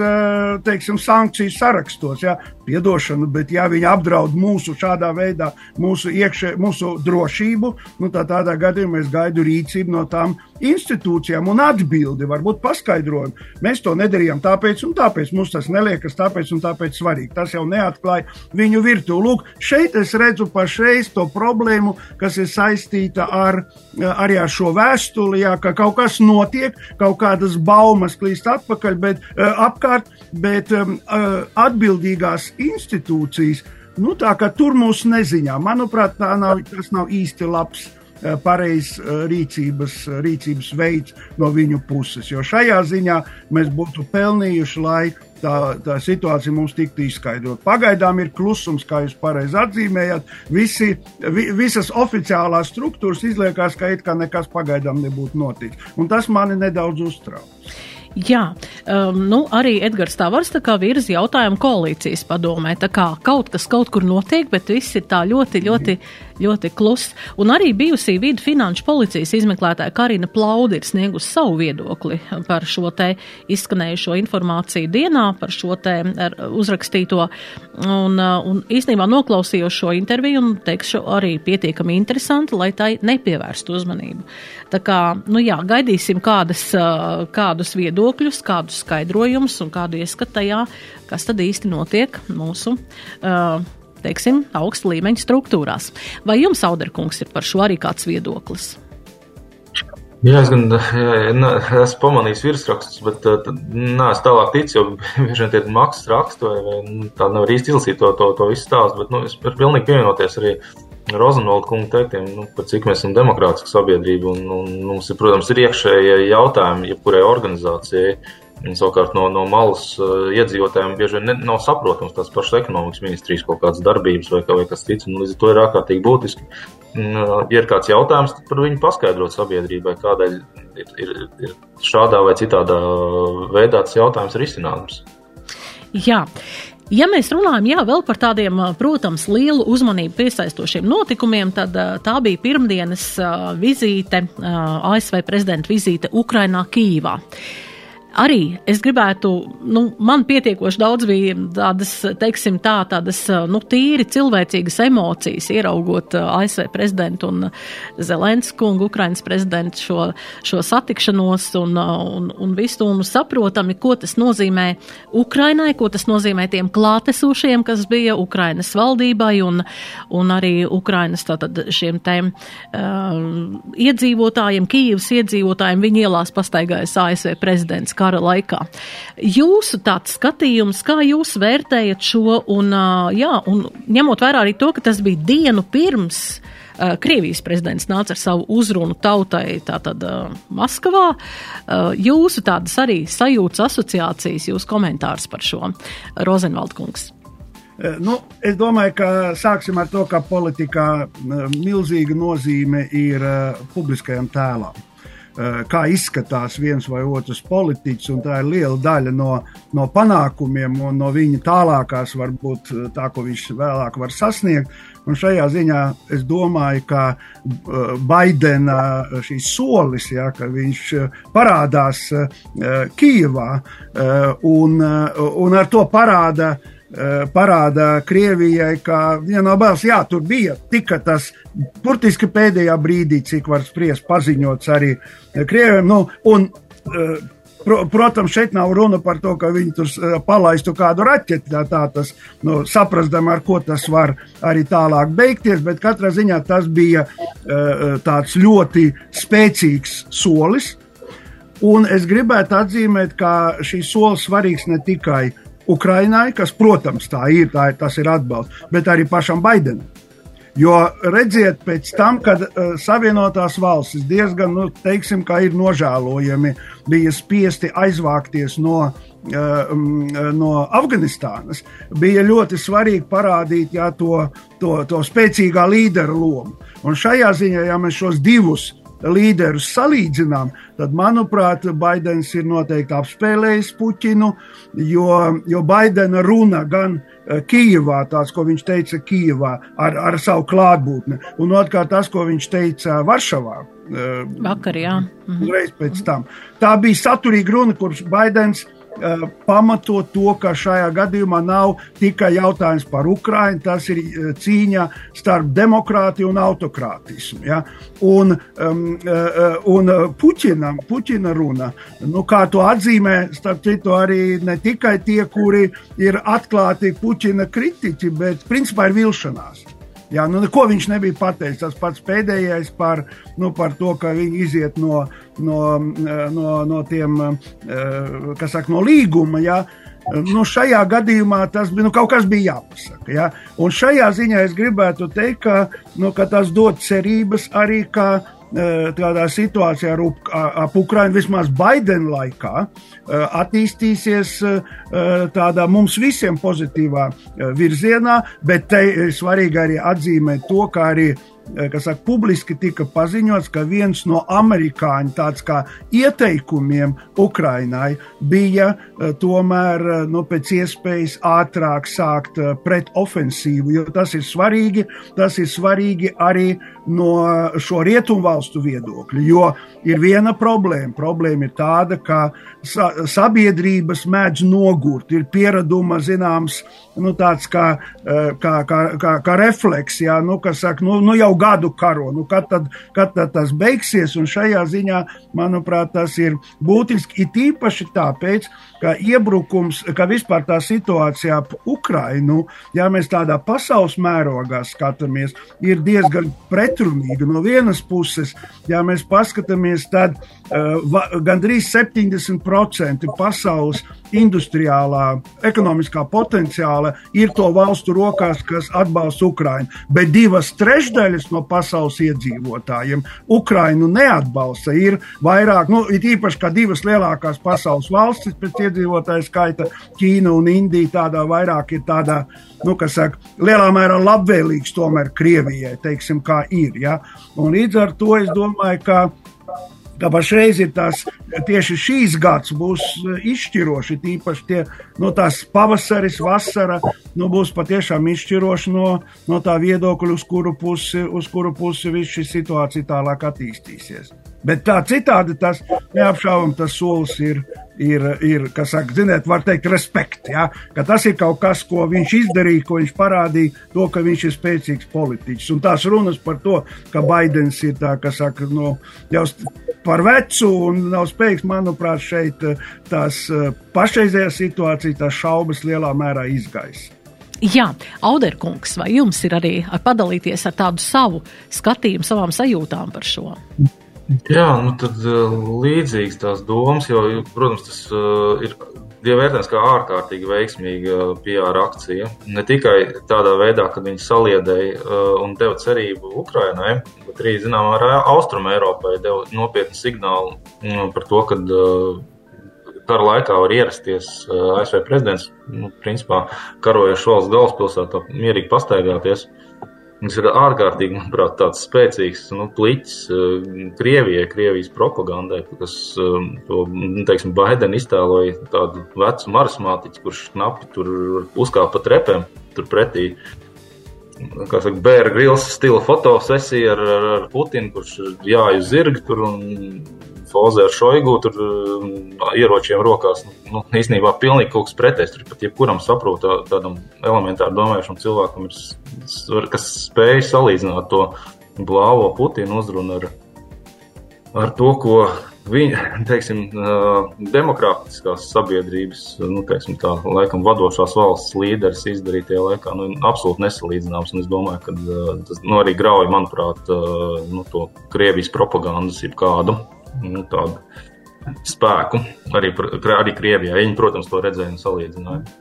teiksim, sankciju sarakstos. Ja? Piedošanu, bet ja viņi apdraud mūsu šādā veidā, mūsu, iekšē, mūsu drošību, nu, tā tādā gadījumā es gaidu rīcību no tām institūcijām un atbildi, varbūt paskaidrojumu. Mēs to nedarījām tāpēc un tāpēc. Mums tas neliekas tāpēc un tāpēc svarīgi. Tas jau neatklāja viņu virtuvi. Lūk, šeit es redzu pašreiz to problēmu, kas ir saistīta ar, arī ar šo vēstuli, jā, ka kaut kas notiek, kaut kādas baumas klīst atpakaļ atpakaļ, bet, uh, apkārt, bet um, uh, atbildīgās institūcijas, nu, tā kā tur mūsu neziņā, manuprāt, nav, tas nav īsti labs uh, pareizs rīcības, rīcības veids no viņu puses. Jo šajā ziņā mēs būtu pelnījuši, lai tā, tā situācija mums tiktu izskaidrota. Pagaidām ir klusums, kā jūs pareizi atzīmējat. Visi, vi, visas oficiālās struktūras izliekas, ka it kā nekas pagaidām nebūtu noticis. Un tas mani nedaudz uztrauc. Jā, um, nu, arī Edgars Tavars virza jautājumu koalīcijas padomē. Tā kā kaut kas kaut kur notiek, bet viss ir tā ļoti, ļoti. Mm ļoti kluss. Un arī bijusī vidu finanšu policijas izmeklētāja Karina Plaudi ir sniegusi savu viedokli par šo te izskanējušo informāciju dienā, par šo te uzrakstīto. Un, un īstenībā noklausījos šo interviju un teikšu arī pietiekami interesanti, lai tai nepievērstu uzmanību. Tā kā, nu jā, gaidīsim kādas, kādus viedokļus, kādus skaidrojumus un kādu ieskatu tajā, kas tad īsti notiek mūsu. Uh, teiksim, augsta līmeņa struktūrās. Vai jums, Auderkungs, ir par šo arī kāds viedoklis? Jā, es gan jā, esmu pamanījis virsrakstus, bet nē, es tālāk ticu, jo bieži vien tie ir maksas raksti, vai, vai nu, tā nevar īsti izlasīt to, to, to visu stāstu, bet nu, es varu pilnīgi pievienoties arī Rozenvalda kunga teiktiem, nu, par cik mēs esam demokrātiska sabiedrība, un, un mums ir, protams, ir iekšējie jautājumi jebkurai organizācijai. Un, savukārt no, no malas uh, iedzīvotājiem bieži vien ne, nav saprotams tās pašas ekonomikas ministrijas kaut kādas darbības vai, vai kas cits. Līdz ar to ir ārkārtīgi būtiski. Uh, ja ir kāds jautājums, tad par viņu paskaidrot sabiedrībai, kādēļ ir, ir, ir šādā vai citādā veidā tas jautājums risināms. Jā, Ja mēs runājam jā, par tādiem, protams, lielu uzmanību piesaistošiem notikumiem, tad tā bija pirmdienas vizīte, ASV prezidenta vizīte Ukrainā, Kīvā arī es gribētu, nu, man pietiekoši daudz bija tādas, teiksim tā, tādas, nu, tīri cilvēcīgas emocijas, ieraugot uh, ASV prezidentu un Zelenskungu, Ukrainas prezidentu šo, šo satikšanos un, uh, un, un visu un saprotami, ko tas nozīmē Ukrainai, ko tas nozīmē tiem klātesošiem, kas bija Ukrainas valdībai un, un arī Ukrainas tātad šiem tēm uh, iedzīvotājiem, Kīvas iedzīvotājiem, viņi ielās pastaigājas ASV prezidents kara laikā. Jūsu tāds skatījums, kā jūs vērtējat šo, un, jā, un ņemot vērā arī to, ka tas bija dienu pirms Krievijas prezidents nāca ar savu uzrunu tautai tātad Maskavā. Jūsu tādas arī sajūtas asociācijas, jūsu komentārs par šo Rozenvaldkungs. Nu, es domāju, ka sāksim ar to, ka politikā milzīga nozīme ir publiskajam tēlam. Eh, kā izskatās viens vai otrs politiķis, un tā ir liela daļa no, no panākumiem un no viņa tālākās, varbūt eh, tā, ko viņš vēlāk var sasniegt. Un šajā ziņā es domāju, ka eh, Baidena šīs solis, ja, ka viņš parādās Kijavā un, un ar to parāda parāda Krievijai, ka viena no balss, jā, tur bija tika tas burtiski pēdējā brīdī, cik var spriest, paziņots arī Krievijam. Nu, un, eh, Pro, protams, šeit nav runa par to, ka viņi tur eh, palaistu kādu raķeti. Tā, tā tas nu, saprastam, ar ko tas var arī tālāk beigties, bet katrā ziņā tas bija tāds ļoti spēcīgs solis. Un es gribētu atzīmēt, ka šīs solis svarīgs ne tikai uh, Ukrainai, kas, protams, tā ir, tā ir tas ir atbalsts, bet arī pašam Baidenam. Jo redziet, pēc tam, kad uh, Savienotās valstis diezgan, nu, teiksim, kā ir nožēlojami, bija spiesti aizvākties no, uh, no Afganistānas, bija ļoti svarīgi parādīt jā, to, to, to spēcīgā līdera lomu. Un šajā ziņā, ja mēs šos divus līderus salīdzinām, tad, manuprāt, Baidens ir noteikti apspēlējis Puķinu, jo, jo Baidena runa gan eh, Kijivā, tās, ko viņš teica Kijivā, ar, ar savu klātbūtni, un otrkārt tas, ko viņš teica Varšavā. Eh, Vakar, jā. Mhm. Reiz pēc tam. Tā bija saturīga runa, kurš Baidens Eh, pamatot to, ka šajā gadījumā nav tikai jautājums par Ukrajinu, tas ir eh, cīņa starp demokrātiju un autokrātismu. Ja? Un, um, un Puķinam, Puķina runa, nu, kā to atzīmē, starp citu, arī ne tikai tie, kuri ir atklāti Puķina kritiķi, bet principā ir vilšanās. Jā, nu, ko viņš nebija pateicis? Tas pats pēdējais par, nu, par to, ka viņi iziet no, no, no, no tiem, eh, kas saka, no līguma. Jā. Nu, šajā gadījumā tas bija nu, kaut kas bija jāpasaka. Ja? Un šajā ziņā es gribētu teikt, ka, nu, ka tas dod cerības arī, ka tādā situācijā ap, ap Ukrainu vismaz Baidena laikā eh, attīstīsies eh, tādā mums visiem pozitīvā virzienā, bet te ir svarīgi arī atzīmēt to, ka arī kas saka, publiski tika paziņots, ka viens no amerikāņu tāds kā ieteikumiem Ukrainai bija tomēr nu, pēc iespējas ātrāk sākt pretofensīvu, jo tas ir svarīgi, tas ir svarīgi arī no šo rietumvalstu viedokļa, jo ir viena problēma. Problēma ir tāda, ka sa sabiedrības mēdz nogurt, ir piereduma zināms, nu, tāds kā, kā, kā, kā, kā refleks, jā, nu, kas saka, nu, nu jau gadu karo, nu, kad, tad, kad tad tas beigsies, un šajā ziņā, manuprāt, tas ir būtiski, it īpaši tāpēc, ka iebrukums, ka vispār tā situācija ap Ukrainu, ja mēs tādā pasaules mērogā skatāmies, ir diezgan pretrunīga. No vienas puses, ja mēs paskatāmies, tad uh, gandrīz 70% pasaules industriālā, ekonomiskā potenciāla ir to valstu rokās, kas atbalsta Ukrainu. Bet divas trešdaļas no pasaules iedzīvotājiem Ukrainu neatbalsta. Ir vairāk, nu, it īpaši kā divas lielākās pasaules valstis pēc iedzīvotāju skaita, Ķīna un Indija, tādā vairāk ir tādā, nu, kas saka, lielā mērā labvēlīgs tomēr Krievijai, teiksim, kā ir. Ja? Un līdz ar to es domāju, ka ka pašreiz ir tās tieši šīs gads būs izšķiroši, tīpaši tie, no tās pavasaris, vasara, nu, būs patiešām izšķiroši no, no tā viedokļa, uz kuru pusi, uz kuru pusi viss šī situācija tālāk attīstīsies. Bet tā citādi tas neapšaubām tas solis ir, ir, ir kas saka, ziniet, var teikt, respekt. Ja? Ka tas ir kaut kas, ko viņš izdarīja, ko viņš parādīja, to, ka viņš ir spēcīgs politiķis. Un tās runas par to, ka Baidens ir tā, kas saka, nu, jau par vecu un nav spējīgs, manuprāt, šeit eh, tās eh, pašreizējā situācija, tās šaubas lielā mērā izgaisa. Jā, Auderkungs, vai jums ir arī ar padalīties ar tādu savu skatījumu, savām sajūtām par šo? Jā, nu tad uh, līdzīgas tās domas, jo, protams, tas uh, ir Dieva vērtējums kā ārkārtīgi veiksmīga PR akcija. Ne tikai tādā veidā, ka viņi saliedēja uh, un deva cerību Ukrainai, bet arī, zināmā mērā, Austrum Eiropai deva nopietnu signālu mm, par to, ka kara laikā var ierasties ASV prezidents, nu, principā karojošs valsts galvaspilsētā, mierīgi pastaigāties. Tas ir ārkārtīgi, manuprāt, tāds spēcīgs nu, pliķis uh, Krievijai, Krievijas propagandai, kas um, to, nu, teiksim, Baidenu iztēloja tādu vecu marismātiķu, kurš knapi tur uzkāpa pa trepēm turpretī. Kā saka, bērnu grils stila fotosesija ar, ar, Putinu, kurš jāju zirgi tur un Foze ar Šoigu tur ieročiem rokās. Nu, īstenībā pilnīgi kaut kas pretējs. Tur pat jebkuram saprota tādam elementāri domājušam cilvēkam, ir, kas spēj salīdzināt to blāvo Putina uzrunu ar, ar to, ko viņa, teiksim, demokrātiskās sabiedrības, nu, teiksim, tā, laikam, vadošās valsts līderis izdarīja tajā laikā, nu, absolūti nesalīdzināms. Un es domāju, ka tas nu, arī grauj, manuprāt, nu, to Krievijas propagandas jeb kādu nu, tādu spēku arī, arī Krievijā. Viņi, protams, to redzēja un salīdzināja.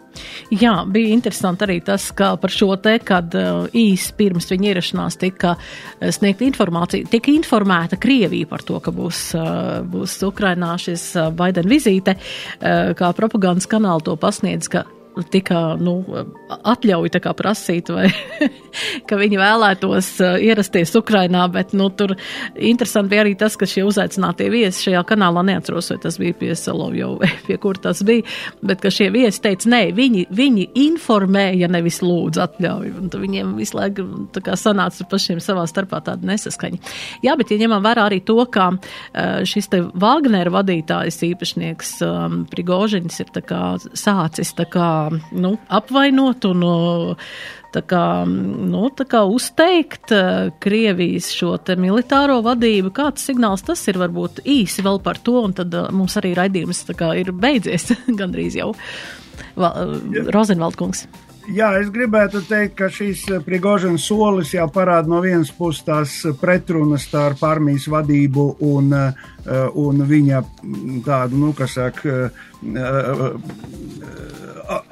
Jā, bija interesanti arī tas, ka par šo te, kad uh, īsi pirms viņa ierašanās tika uh, sniegta informācija, tika informēta Krievija par to, ka būs, uh, būs Ukrainā šis Baidena vizīte, kā propagandas kanāli to pasniedz, ka tika nu, atļauja prasīt, vai, [laughs] ka viņi vēlētos uh, ierasties Ukrajinā. Bet nu, tur interesanti bija arī tas, ka šie uzaicinātie viesi šajā kanālā neatceros, vai tas bija pie Solovjova vai [laughs] pie kur tas bija. Bet ka šie viesi teica, nē, viņi, viņi informēja, nevis lūdzu atļauju. Viņiem visu laiku sanāca pašiem savā starpā tāda nesaskaņa. Jā, bet ja ņemam vērā arī to, ka uh, šis te Vāgnera vadītājs īpašnieks um, Prigožiņš ir kā, sācis tā kā nu, apvainot un tā kā, nu, tā kā uzteikt eh, Krievijas šo te militāro vadību. Kāds signāls tas ir varbūt īsi vēl par to, un tad eh, mums arī raidījums tā kā ir beidzies [laughs] gandrīz jau. Rozenvaldkungs. Jā, es gribētu teikt, ka šīs Prigožina solis jau parāda no vienas puses tās pretrunas starp armijas vadību un, un viņa tādu, nu, kas saka,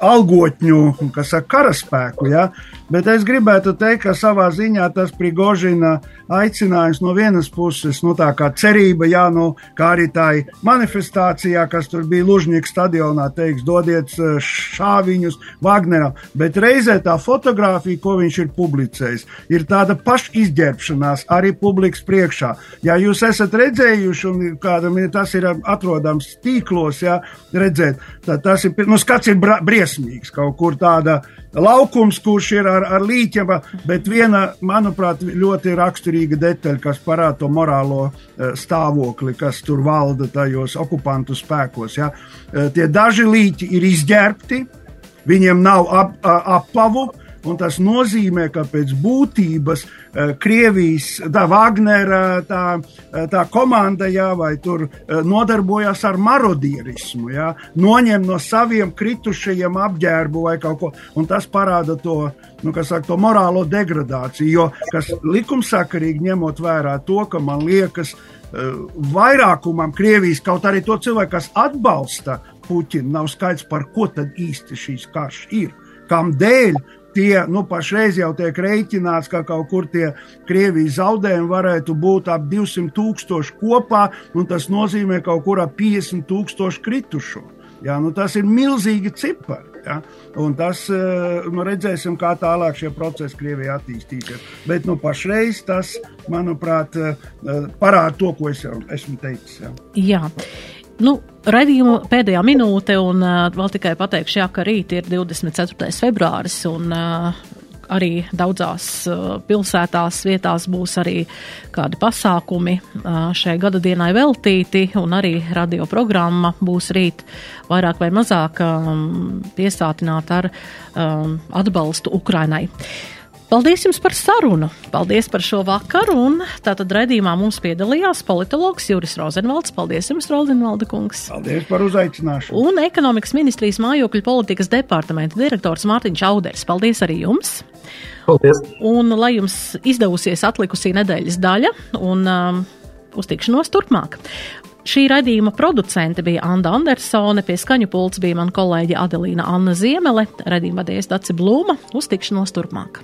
algotņu, kas saka, karaspēku. Ja? Bet es gribētu teikt, ka savā ziņā tas Prigožina aicinājums no vienas puses, nu tā kā cerība, jā, nu, kā arī tā manifestācijā, kas tur bija Lužņika stadionā, teiks, dodiet eh, šāviņus Wagneram, bet reizē tā fotografija, ko viņš ir publicējis, ir tāda pašizģērbšanās arī publikas priekšā. Ja jūs esat redzējuši, un kādam tas ir atrodams tīklos, jā, redzēt, tad tas ir, nu, skats ir briesmīgs, kaut kur tāda laukums, kurš ir ar, ar līķiem, bet viena, manuprāt, ļoti raksturīga detaļa, kas parāda to morālo eh, stāvokli, kas tur valda tajos okupantu spēkos. Ja. Eh, tie daži līķi ir izģērbti, viņiem nav ap, apavu, Un tas nozīmē, ka pēc būtības eh, Krievijas, tā Wagnera, tā, eh, tā komanda, jā, vai tur eh, nodarbojas ar marodierismu, jā, noņem no saviem kritušajiem apģērbu vai kaut ko, un tas parāda to, nu, saka, to morālo degradāciju, jo, kas likumsakarīgi ņemot vērā to, ka man liekas, vairākumam Krievijas, kaut arī to cilvēku, kas atbalsta Puķinu, nav skaidrs, par ko tad īsti šīs karš ir. Kam dēļ Tie nu, pašreiz jau tiek rēķināts, ka kaut kur tie Krievijas zaudējumi varētu būt ap 200 tūkstoši kopā, un tas nozīmē kaut kur ap 50 tūkstoši kritušo. Jā, nu, tas ir milzīgi cipari. Ja? Un tas eh, nu, redzēsim, kā tālāk šie procesi Krievijā attīstīsies. Bet nu, pašreiz tas, manuprāt, eh, parāda to, ko es jau esmu teicis. Ja? Jā. Nu, Radījuma pēdējā minūte, un uh, vēl tikai pateikšu, jā, ka rīt ir 24. februāris, un uh, arī daudzās uh, pilsētās vietās būs arī kādi pasākumi uh, šai gada dienai veltīti, un arī radioprogramma būs rīt vairāk vai mazāk um, piesātināta ar um, atbalstu Ukrainai. Paldies jums par sarunu! Paldies par šo vakaru! Un tātad redzījumā mums piedalījās politologs Juris Rozenvalds. Paldies jums, Rozenvalda kungs! Paldies par uzaicināšanu! Un ekonomikas ministrijas mājokļu politikas departamenta direktors Mārtiņš Auders. Paldies arī jums! Paldies! Un lai jums izdevusies atlikusī nedēļas daļa un um, uztikšanos turpmāk! Šī raidījuma producente bija Anna Andersone, pie skaņu pults bija mana kolēģe Adelīna Anna Ziemele, raidījuma vadījies Daci Blūma. Uz tikšanos turpmāk!